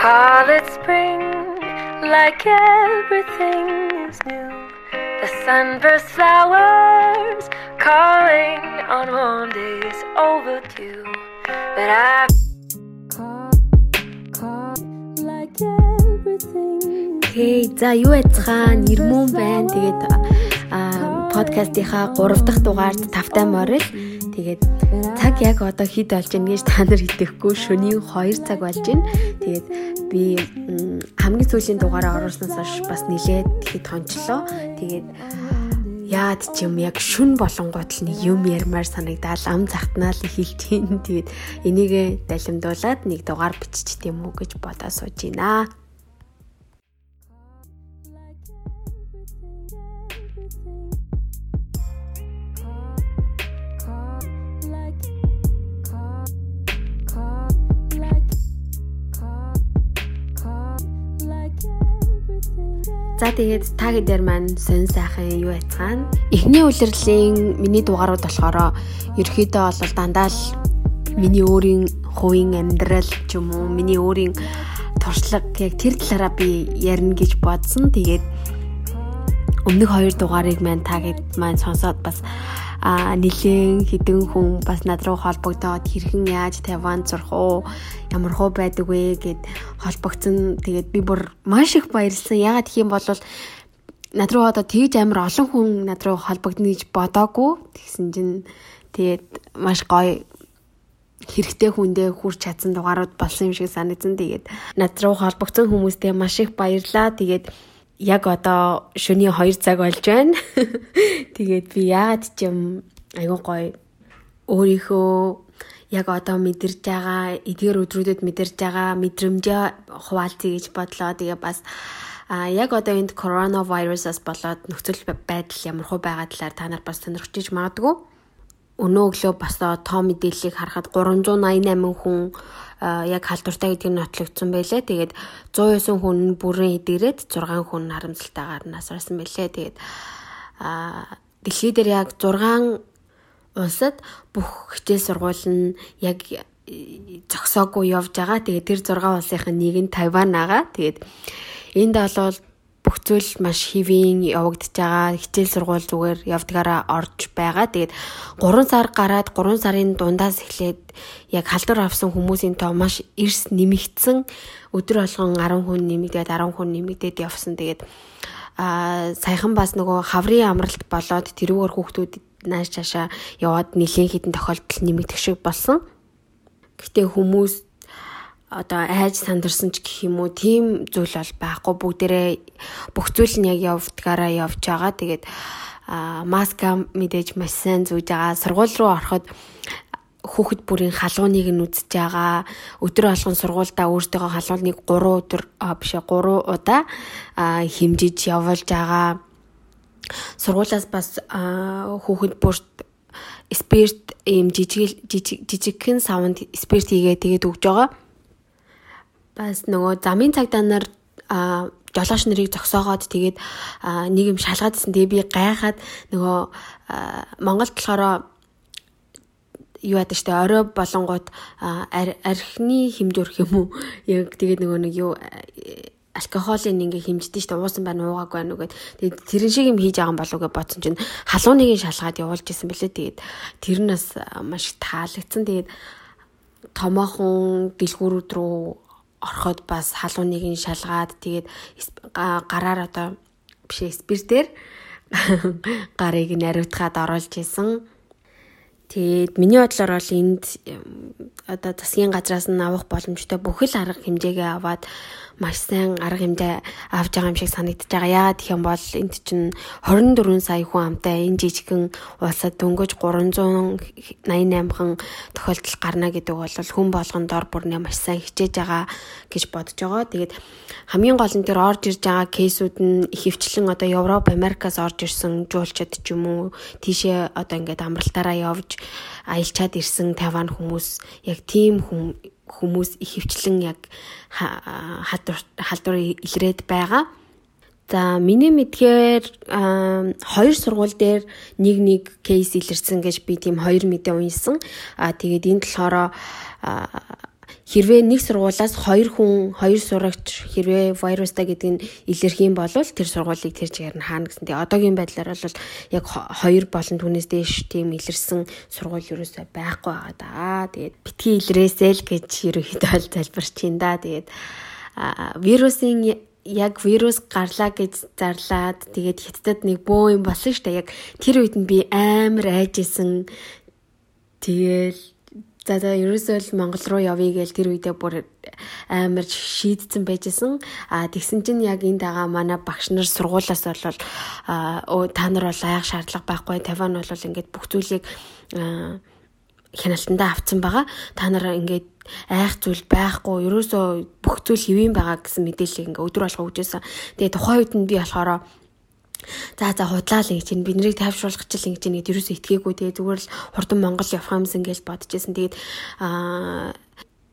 Call it spring, like everything is new. The sunburst flowers calling on warm days overdue. But I Окей. За юу яцгаан Ирмүн байна. Тэгээд аа подкастынхаа 3 дахь дугаард тавтай морил. Тэгээд цаг яг одоо хэд болж байна гэж та нар хэлэхгүй шөнийн 2 цаг болж байна. Тэгээд би хамгийн сүүлийн дугаараа оруулснаас хойш бас нилээд тэгэхэд хончлоо. Тэгээд яад ч юм яг шүн болонгууд л юм ярмаар санагдаад ам захтнаа л хэлж гин. Тэгээд энийгээ далимдуулаад нэг дугаар биччих тийм үү гэж бодоо сууж байна. За тэгээд та хэд маань сонь сайхан юу яцгаана. Эхний үлрэлийн миний дугаарууд болохоор ерөөхдөө бол дандаа л миний өөрийн хувийн амьдрал ч юм уу миний өөрийн туршлага яг тэр талаараа би ярина гэж бодсон. Тэгээд өмнөх хоёр дугаарыг маань та хэд маань сонсоод бас а нилээн хідэн хүн бас над руу холбогдоод хэрхэн яаж Тайван зурх уу ямар хөө байдаг вэ гэд холбогдсон. Тэгээд би бүр маш их баярлсан. Ягаад гэх юм бол над руу одоо тэгж амар олон хүн над руу холбогдно гэж бодоагүй. Тэгсэн чинь тэгээд маш гоё хэрэгтэй хүндээ хүрч чадсан дугаарууд болсон юм шиг санагдсан. Тэгээд над руу холбогдсон хүмүүстээ маш их баярлаа. Тэгээд яг одоо шөнийн 2 цаг болж байна. Тэгээд би яагаад ч юм айгуу гоё өөрийнхөө яг одоо мэдэрж байгаа эдгээр өдрүүдэд мэдэрж байгаа мэдрэмжээ хуваалцъя гэж бодлоо. Тэгээ бас а яг одоо энд коронавирусаас болоод нөхцөл байдал ямар хөө байгаа талаар та нар бас сонирхож магадгүй. Өнөө өглөө бас тоо мэдээллийг харахад 388 хүн яг халдвартай гэдгийг нотлогдсон байлээ. Тэгээд 109 хүн бүрэн эдгээрээд 6 хүн харамсалтайгаар насарсан байлээ. Тэгээд а дэлхий дээр яг 6 улсад бүх хичээл сургууль нь яг зогсоогүй явж байгаа. Тэгээд тэр 6 улсынхын нэг нь Тайван агаа. Тэгээд энд бол бүх зүйл маш хэвийн явагдаж байгаа. Хичээл сургууль зүгээр явдгаараа орж байгаа. Тэгээд 3 сар гараад 3 сарын дундаас эхлээд яг халдвар авсан хүмүүсийн тоо маш эрс нэмэгдсэн. Өдөр болгон 10 хүн нэмэгдээд 10 хүн нэмэгдээд явсан. Тэгээд а саяхан бас нөгөө хаврын амралт болоод тэрүүгээр хүүхдүүд нааш чашаа яваад нэлийн хідэн тохиолдол нэмэгдэх шиг болсон. Гэтэ хүмүүс одоо айж сандарсан ч гэх юм уу тийм зүйл бол байхгүй бүгдээрээ бүх зүйл нь яг явдгаараа явж байгаа. Тэгээд маска мэдээж маш сайн зүүж байгаа. Сургууль руу ороход хүүхэд бүрийн халууныг нь үзэж байгаа. Өдөр болгон сургуульдаа өөртөөгөө халууныг 3 өдөр биш 3 удаа хэмжиж явуулж байгаа. Сургуулиас бас хүүхэд бүрт спирт ийм жижиг жижигхэн савнд спирт хийгээ тэгээд өгж байгаа бас нөгөө замын цагдаа нар жолооч нарыг зогсоогоод тэгээд нэг юм шалгаадсэн. Тэгээ би гайхаад нөгөө Монголд болохоор юу яадаг штэ орой болонгууд архины хэмжүүрх юм уу? Яг тэгээд нөгөө нэг юу алкоголын ингээ хэмждэж штэ уусан байна уугаагүй байна үгээд тэгээд тэрэн шиг юм хийж байгаа юм болов гэж бодсон чинь халууныг шалгаад явуулж исэн бэлээ тэгээд тэр нь бас маш таалагдсан. Тэгээд томоохон дэлгүүрүүд рүү ороход бас халууныг нь шалгаад тэгээд гараар одоо биш спиртээр гарыг нь ариутгаад оруулж исэн. Тэгээд миний бодлоор бол энд одоо засгийн газраас нь авах боломжтой бүхэл арга хэмжээгээ аваад маш сайн арга хэмжээ авч байгаа юм шиг санагдаж байгаа. Яагаад гэх юм бол энд чинь 24 сая хүн амтай энэ жижигхэн улсад дөнгөж 388 хан тохиолдол гарна гэдэг бол хүн болгонд дор бүрнээ маш сайн хичээж байгаа гэж бодож байгаа. Тэгээд хамгийн гол нь тэр орж ирж байгаа кейсүүд нь ихэвчлэн одоо Европ, Америкаас орж ирсэн жуулчид ч юм уу тийшээ одоо ингээд амралтаараа явж аялчаад ирсэн Тайван хүмүүс яг тийм хүм хүмүүс их хвчлэн яг халдвар халдвар илрээд байгаа. За миний мэдгээр хоёр сургууль дээр нэг нэг кейс илэрсэн гэж би тийм хоёр мэдээ унсан. А тэгээд энд болохоор хэрвээ нэг сургуулаас хоёр хүн хоёр сурагч хэрвээ вирустай гэдэг нь илэрх юм бол тэр сургуулийг тэр чигээр нь хаана гэсэн. Тэгээ одоогийн байдлаар бол яг хоёр болон түүнээс дээш тийм илэрсэн сургууль ерөөсөй байхгүй байгаа да. Тэгээд битгий илрээсэй л гэж ерөөхдөө бол залбирч чинь да. Тэгээд вирусын яг вирус гарлаа гэж зарлаад тэгээд хятадд нэг бөө юм болсон штэ яг тэр үед нь би амар айжсэн тэгэл За за ерөөсөө л Монгол руу явъя гээл тэр үедээ бүр амар шийдсэн байжсэн. А тэгсэн чинь яг энд байгаа манай багш нар сургуулаас болол та нар бол айх шаардлага байхгүй. Таван бол ингээд бүх зүйлийг хяналтандаа авцсан байгаа. Та нар ингээд айх зүйл байхгүй. Ерөөсөө бүх зүйл хэвэн байгаа гэсэн мэдээлэл ингээ өдөр болго өгчээсэн. Тэгээ тухайн үед нь би болохоор За за худлаа л ингэж би нарыг тайвшруулах гэж ингэж нэг ерөөсөө итгээгүй тэгээ зүгээр л хурдан Монгол явах юмсан гэж бодчихсон. Тэгээд аа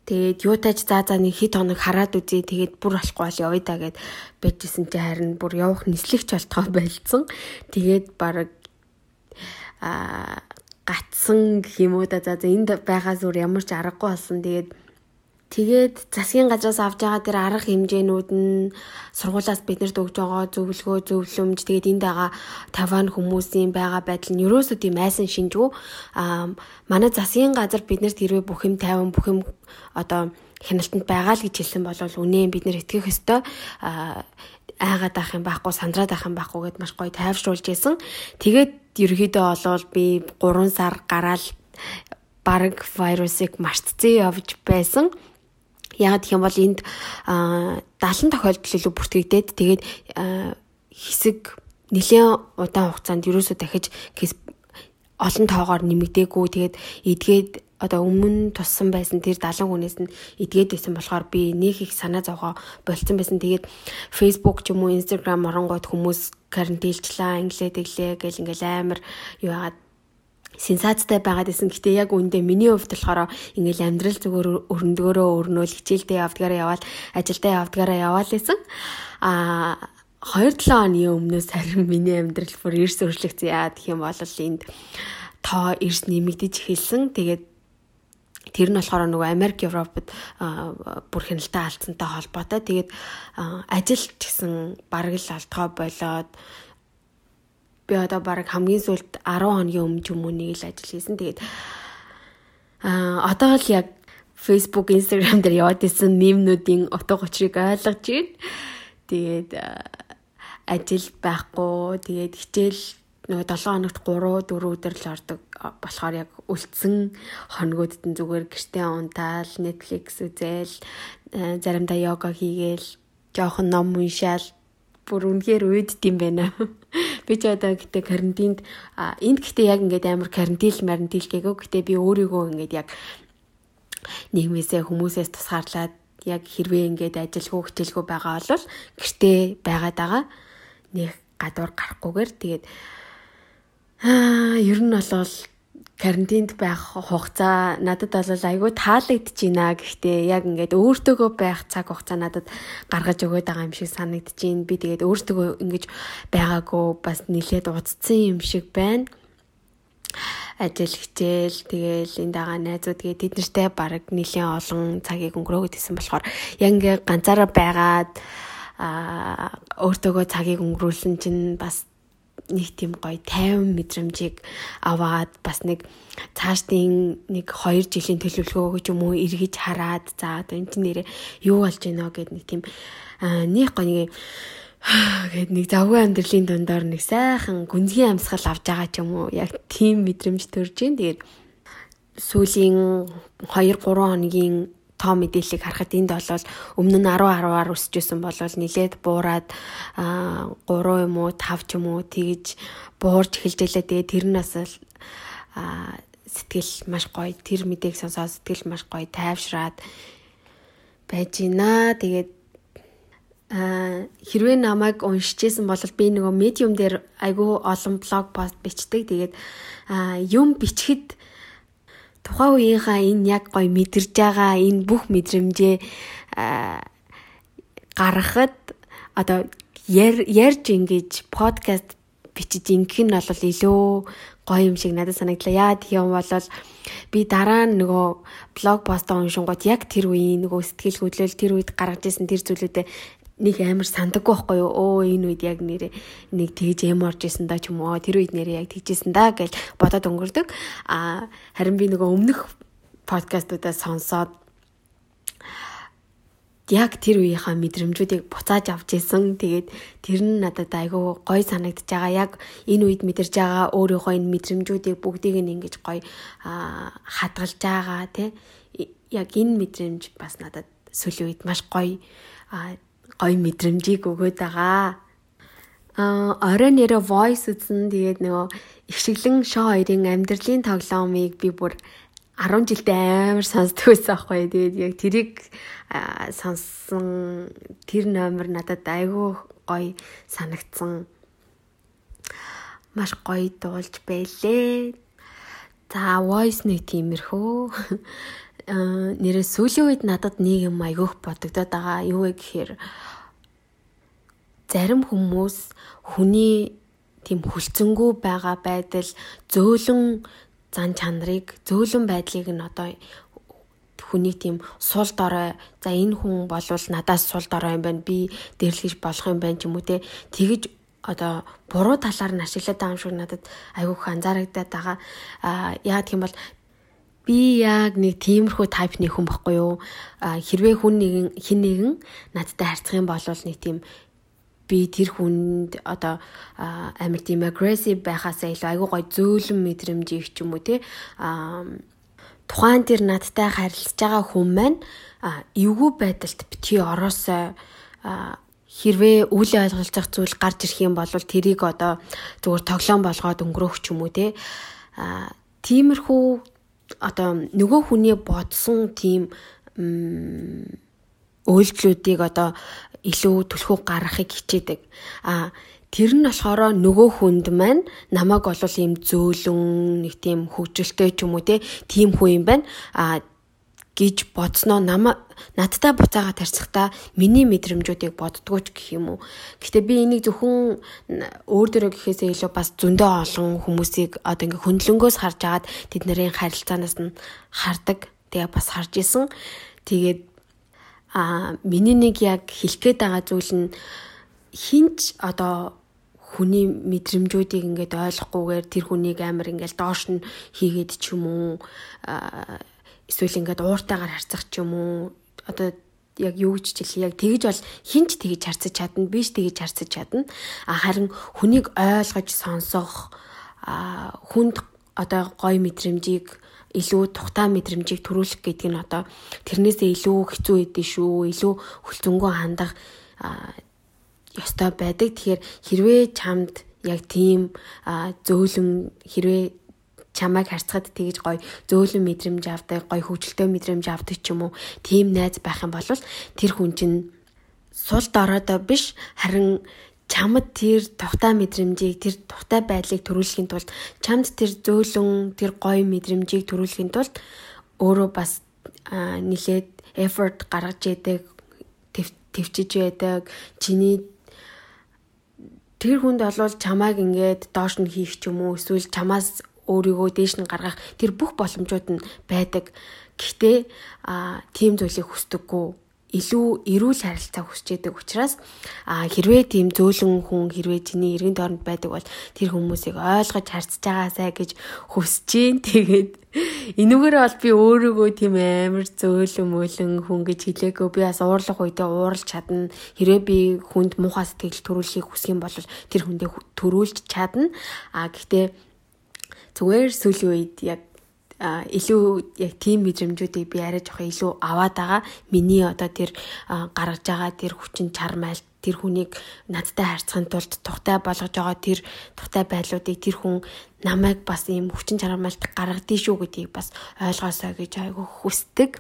Тэгээд юутайч за за нэг хит хоног хараад үзье. Тэгээд бүр болохгүй бол явъя да гэд бэжсэн чи харин бүр явах нислэгч болтгоо байлцсан. Тэгээд баг а гатсан гэх юм уу да за энд байгаа зүр ямар ч аргагүй болсон. Тэгээд Тэгээд засгийн газраас авж байгаа тэр арга хэмжээнүүд нь сургуулаас биднэрт өгж байгаа зөвлөгөө, зөвлөмж тэгээд энд байгаа таван хүмүүсийн байгаа байдал нь ерөөсөө тийм айсан шинжгүй. Аа манай засгийн газар биднэрт хэрвээ бүх юм тайван бүх юм одоо хяналтанд байгаа л гэж хэлсэн бол үнэн бид нэр итгэх ёстой. Аа айгаад авах юм байхгүй, сандраад авах юм байхгүй гэд маш гоё тайвшруулж исэн. Тэгээд ерөөдөө олвол би 3 сар гараал бараг вирусыг мартцээ явж байсан. Яг гэх юм бол энд 70 тохиолдол илүү бүртгэгдээд тэгээд хэсэг нэлээд удаан хугацаанд ерөөсөө дахиж олон тоогоор нэмэгдээгүй тэгээд эдгээд одоо өмнө туссан байсан тэр 70 хүнээс нь эдгээд байсан болохоор би нэг их санаа зовгоо болцсон байсан. Тэгээд Facebook ч юм уу Instagram оронгууд хүмүүс карантинлчлаа, инглээ тэглээ гэл ингээл амар юу яагаад сенсацтай байгаад исэн. Гэтэ яг үндэ миний хувьд болохоор ингээл амьдрал зүгээр өрөндгөөрөө өрнөөл хичээлдээ явдгаараа яваал ажилдаа явдгаараа яваал исэн. Аа 2-7 оны өмнөөс харин миний амьдрал бүр эрс өөрчлөгдсөн. Яа гэх юм бол энд тоо эрс нэмэгдэж эхэлсэн. Тэгээд тэр нь болохоор нөгөө Америк, Европод бүр хяналтаа алдсантай холбоотой. Тэгээд ажилч гэсэн бараг л алдгаа болоод би одоо баг хамгийн сүүлд 10 хоногийн өмнө юм уу нэг л ажил хийсэн. Тэгээд аа одоо л яг Facebook, Instagram дээр яваад исэн мемнүүдийн утга учирыг ойлгож байна. Тэгээд ажил байхгүй, тэгээд хичээл нөгөө 7 хоногт 3 4 өдөр л ордог болохоор яг үлдсэн хоногудд нь зүгээр гэртээ унтаал, Netflix үзэл, заримдаа йога хийгээл, жоохон ном уншаал бүр үнэхээр үйддэм байна. Би ч одоо гэтээ карантинд энд гэтээ яг ингээд амар карантин марантил гээгөө гэтээ би өөрийгөө ингээд яг нийгмээсээ хүмүүсээс тусгаарлаад яг хэрвээ ингээд ажилгүй хичээлгүй байгаа бол гэртээ байгаад байгаа. Нэг гадуур гарахгүйгээр тэгээд аа ер нь бол карантинд байх хугацаа надад бол айгүй таалагдж байна. Гэхдээ яг ингээд өөртөөгөө байх цаг хугацаа надад гаргаж өгöd байгаа юм шиг санагдаж байна. Би тэгээд өөртөөгөө ингэж байгаагүй бас нилээд удцсан юм шиг байна. Ажил хичээл тэгээл энд байгаа найзууд тэгээд тэд нартэй баг нэлийн олон цагийг өнгөрөөгд исэн болохоор яг ингээд ганцаараа байгаад а өөртөөгөө цагийг өнгөрүүлсэн чинь бас нэг тийм гоё 50 мэдрэмжийг аваад бас нэг цаашдын нэг 2 жилийн төлөвлөгөө гэж юм уу эргэж хараад за одоо энэ нэрээ юу болж гинэ гэд нэг тийм нэг гоё нэг гэд нэг завгүй амьдралын дундор нэг сайхан гүнзгий амьсгал авч байгаа ч юм уу яг тийм мэдрэмж төрж гин тэгээд сүүлийн 2 3 хоногийн тоо мэдээллийг харахад энд бол өмнө нь 10 10-аар өсөжсэн бол нилээд буураад 3 юм уу 5 ч юм уу тэгж буурж эхэлжээ. Тэгээ тэр нь бас сэтгэл маш гоё тэр мэдээг сонсоод сэтгэл маш гоё тайвшраад байж гинэ. Тэгээд а хэрвээ намайг уншижсэн бол би нөгөө медиум дээр айгүй олон блог пост бичдэг. Тэгээд юм бичгэд тухайн үеийнхаа энэ яг гоё мэдэрж байгаа энэ бүх мэдрэмжээ гаргахад одоо ярьж ингэж подкаст бичиж ингэх нь бол илүү гоё юм шиг надад санагдлаа. Яа гэх юм бол би дараа нь нөгөө блог постоо уншингууд яг тэр үеийн нөгөө сэтгэл хөдлөл тэр үед гаргаж ирсэн тэр зүйлүүдээ нэг амар сандаггүй байхгүй юу? Өө энэ үед яг нэрээ нэг тэгж эм орж исэн да ч юм уу. Тэр үед нэрээ яг тэгжсэн да гэж бодоод өнгөрдөг. А харин би нөгөө өмнөх подкастуудаа сонсоод яг тэр үеийнхаа мэдрэмжүүдийг буцааж авч исэн. Тэгээд тэр нь надад айгүй гоё санагдаж байгаа. Яг энэ үед мэдэрж байгаа өөрийнхөө энэ мэдрэмжүүдийг бүгдийг нь ингэж гоё хадгалж байгаа тий. Яг энэ мэдрэмж бас надад сүүлийн үед маш гоё гоё мэдрэмжийг өгөөд байгаа. Аа орой нэрэ voice үзсэн. Тэгээд нөгөө их шиглэн шоу хоёрын амьдралын тоглоомыг би бүр 10 жилдээ амар сонсдог байсан аахгүй. Тэгээд яг тэрийг сонссон тэр номер надад айгүй гоё санагдсан. Маш гоё дуулж байлээ. За voice нэг тиймэрхүү. Аа нэрээ сүүлийн үед надад нэг юм айгүйх бодогдоод байгаа. Юу вэ гэхээр зарим хүмүүс хүний тийм хүлцэнгүй байгаа байдал зөөлөн зан чанарыг зөөлөн байдлыг нь одоо хүний тийм сул дорой за энэ хүн болвол надаас сул дорой юм байна. Би дэрлэгж болох юм байна ч юм уу те. Тэгэж одоо буруу талаар нь ашиглаад байгаа юм шиг надад айгүйх анзаарагдаад байгаа. А яа гэх юм бол би яг нэг тиймэрхүү тайпны хүн баггүй юу? Хэрвээ хүн нэгэн хин нэгэн надтай харьцах юм бол нэг тийм би тэр хүнд одоо амар тийм aggressive байхаасаа илүү айгүй гой зөөлөн мэдрэмжийг ч юм уу те тухайн тэр надтай харилцаж байгаа хүн маань эвгүй байдалд битгий ороосоо хэрвээ үйл ойлголцох зүйл гарч ирэх юм бол тэрийг одоо зүгээр тоглоом болгоод өнгөрөөх ч юм уу те тиймэрхүү одоо нөгөө хүний бодсон тийм үйлдэлүүдийг одоо илүү түлхүү гаргахыг хичээдэг. А тэр нь болохоор нөгөө хүнд маань намайг олвол ийм зөөлөн нэг тийм хөвжөлтэй ч юм уу тийм хүн юм байна. А гэж бодсноо намаа надтай буцаага тарцахтаа миний мэдрэмжүүдийг боддгоо ч гэх юм уу. Гэтэ би энийг зөвхөн өөр дөрөө гэхээсээ илүү бас зөндөө олон хүмүүсийг одоо ингээ хөндлөнгөөс харж агаад тэд нарын харилцаанаас нь хардаг. Тэгээ бас харж исэн. Тэгээд а миний нэг яг хэлэх гээд байгаа зүйл нь хинч одоо хүний мэдрэмжүүдийг ингээд ойлгохгүйгээр тэр хүнийг амар ингээд доош нь хийгээд ч юм уу эсвэл ингээд ууртайгаар харцах ч юм уу одоо яг юу гэж хэлээ яг тэгж бол хинч тэгж харцаж чадна биш тэгж харцаж чадна а харин хүнийг ойлгож сонсох хүнд одоо гой мэдрэмжийг илүү тухтай мэдрэмжийг төрүүлэх гэдэг нь одоо тэрнээсээ илүү хэцүү идэв шүү. Илүү хүлцэнгөө хандах ёстой байдаг. Тэгэхээр хэрвээ чамд яг тийм зөөлөн хэрвээ чамайг харцахад тэгж гоё зөөлөн мэдрэмж авдаг, гоё хөвгөлтэй мэдрэмж авдаг ч юм уу, тийм найз байх юм бол тэр хүн чинь сул дороодоо биш харин чамд тэр тухтай мэдрэмжийг тэр тухтай байдлыг төрүүлэхийн тулд чамд тэр зөөлөн тэр гоё мэдрэмжийг төрүүлэхийн тулд өөрөө бас нилээд effort гаргаж яадаг төвчж байдаг. Чиний тэр хүнд олвол чамааг ингээд доош нь хийх ч юм уу эсвэл чамаас өөрийгөө дээш нь гаргах тэр бүх боломжууд нь байдаг. Гэхдээ тийм зүйлийг хүсдэггүй илүү эрүүл харилцаа хүсэж байдаг учраас хэрвээ тийм зөөлөн хүн хэрвээ чиний эргэн тойронд байдаг бол тэр хүмүүсийг ойлгож харьцаж байгаасай гэж хүсэж гин тэгээд энүүгээр бол би өөрийгөө тийм амар зөөлөн мөөлөн хүн гэж хэлээгүй. Би бас уурлах үедээ ууралж чадна. Хэрвээ би хүнд муухай сэтгэл төрүүлэхийг хүсэх юм бол тэр хүндээ төрүүлж чадна. А гэхдээ зүгээр сүүлийн үед яг илүү яг тийм мэдрэмжүүдийг би арай жоох илүү аваад байгаа. Миний одоо тэр гаргаж байгаа тэр хүчин чармайл тэр хүнийг надтай харьцахын тулд тухтай болгож байгаа тэр тухтай байдлуудыг тэр хүн намайг бас ийм хүчин чармаалт гаргадгийг шүү гэдгийг бас ойлгоосоо гэж айгүй хүсдэг.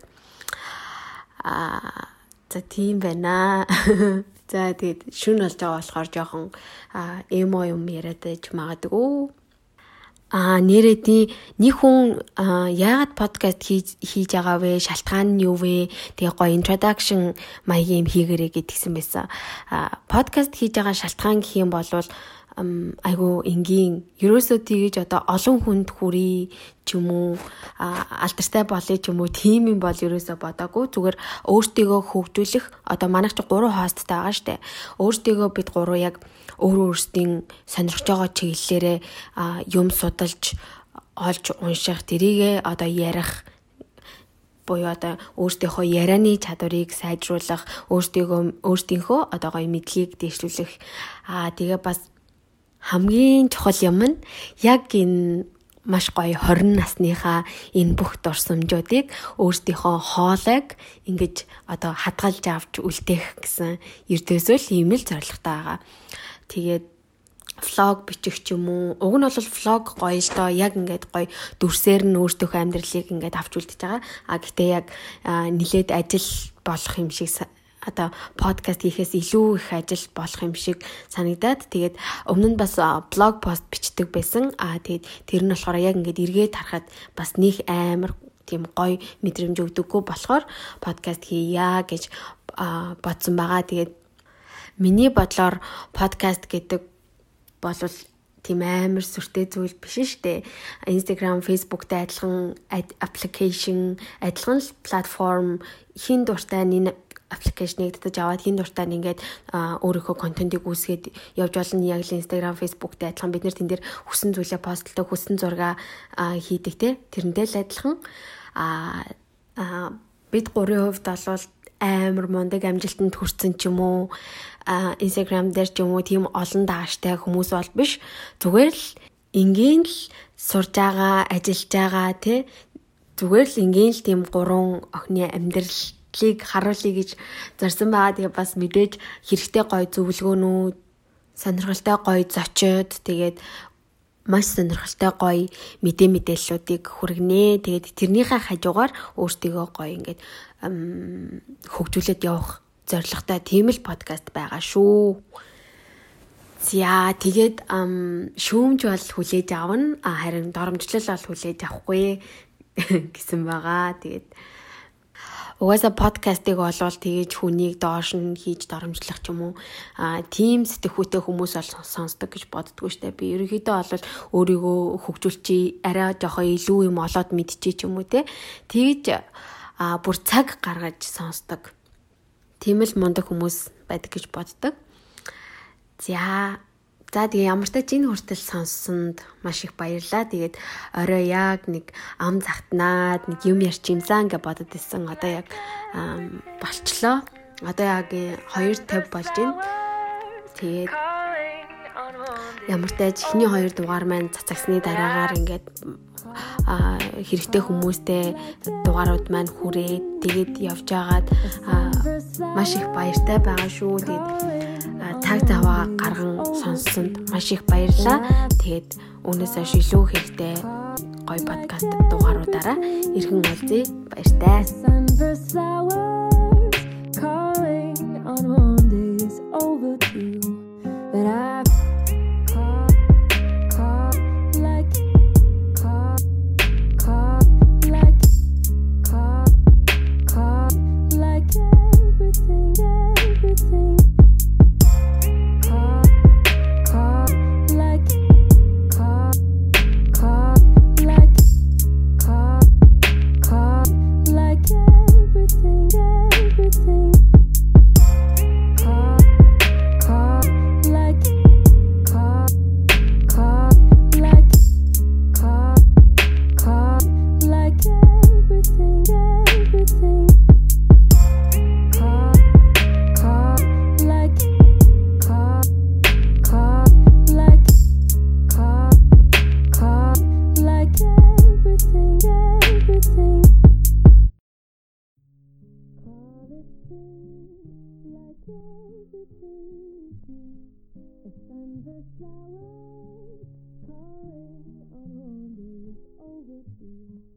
Аа за тийм байна. За тэгээд шүн болж байгаа болохоор жоохон эмо юм яриад байж магадгүй а нэрээ нэг хүн яагаад подкаст хийж хийж байгаа вэ? Шалтгаан нь юу вэ? Тэгээ гоё introduction маягийн юм хийгэрэй гэдгсэн байсан. А подкаст хийж байгаа шалтгаан гэх юм бол айгу энгийн ерөөсөө тгийж одоо олон хүнд хүрий ч юм уу алдартай болъё ч юм уу тийм юм бол ерөөсөө бодоагүй зүгээр өөртөө хөгжүүлэх одоо манайх ч 3 хосттай байгаа штэ өөртөө бид 3 яг өөр өөрсдийн сонирхож байгаа чиглэлээрээ юм судалж олж унших тэрийгэ одоо ярих буюу одоо өөртөөхөө ярианы чадварыг сайжруулах, өөртөөгөө өөртөөхөө одоо гоё мэдлэгийг дэвшлүүлэх. Аа тэгээ бас хамгийн чухал юм нь яг энэ маш гоё 20 насныхаа энэ бүх дурсамжуудыг өөрсдийнхөө хоолойг ингэж одоо хадгалж авч үлдээх гэсэн эрдөөсөө ийм л зорилготой байгаа. Тэгээд влог бичих ч юм уу. Уг нь бол влог гоё л доо яг ингээд гоё дүрсээр нь өөртөөх амьдралыг ингээд авч үлдэж байгаа. А гэтээ яг нилээд ажил болох юм шиг одоо подкаст хийхээс илүү их ажил болох юм шиг санагдаад тэгээд өмнө нь бас блог пост бичдэг байсан. Аа тэгээд тэр нь болохоор яг ингээд эргээд харахад бас нэг амар тийм гоё мэдрэмж өгдөггүй болохоор подкаст хийя гэж бодсон байгаа. Тэгээд миний бодлоор подкаст гэдэг болвол тийм амар сүртэй зүйл биш шүү дээ. Instagram, Facebook-тай адилхан application, адилхан платформ хин дуртай нэг аппликейшнийг татаж аваад хин дуртай ингээд өөрийнхөө контентыг үүсгээд явж болно. Яг л Instagram, Facebook-тэй адилхан бид нэр тэн дээр хүссэн зүйлээ постлдог, хүссэн зураг хийдэг те. Тэрнтэй л адилхан. А бид гурийн хувьд бол амар мундаг амжилтанд хүрсэн ч юм уу Instagram дээр ч юм уу тийм олон дааштай хүмүүс бол биш. Зүгээр л ингийн л сурж байгаа, ажиллаж байгаа тий зүгээр л ингийн л тийм гурван охины амьдралыг харуулъя гэж зорьсон байгаа. Тэгээ бас мэдээж хэрэгтэй гоё зөвлөгөөнүүд, сонирхолтой гоё зочид, тэгээд маш сонирхолтой гоё мэдээ мэдээллүүдийг хүргэнэ. Тэгээд тэрнийхээ хажуугаар өөртөө гоё ингээд хөгжүүлээд явах зорилготой тийм л подкаст байгаа шүү. За тэгээд шүүмж бол хүлээж авна. Харин доромжлол бол хүлээж авахгүй гэсэн байгаа. Тэгээд угаасаа подкастыг болвол тэгэж хүнийг доош нь хийж доромжлох ч юм уу а тийм сэтгхүүтэй хүмүүс бол сонсдог гэж боддгоо штэ. Би ерөнхийдөө бол өөрийгөө хөгжүүлчих арай жоохоо илүү юм олоод мэдчихэ ч юм уу те. Тэгж а бүр цаг гаргаж сонсдог. Тийм л мундаг хүмүүс байдаг гэж боддог. За За тэгээ ямар тач энэ хүртэл сонссонд маш их баярлаа. Тэгээд орой яг нэг ам захтнаад нэг юм ярьчимсан гэж бодод исэн. Одоо яг болчлоо. Одоо яг 2:50 болж байна. Тэгээд ямар тач эхний хоёр дугаар маань цацагсны дараагаар ингээд хэрэгтэй хүмүүстэй дугаарууд маань хүрээд тэгээд явж агаад маш их баяртай байгаа шүү. Тэгээд цаг заваа гарган сонссонд маш их баярлаа. Тэгээд өнөөсөө шилүү хэрэгтэй гоё подкаст дугааруудаараа ирхэн уулзъя. Баяртай. biết yêu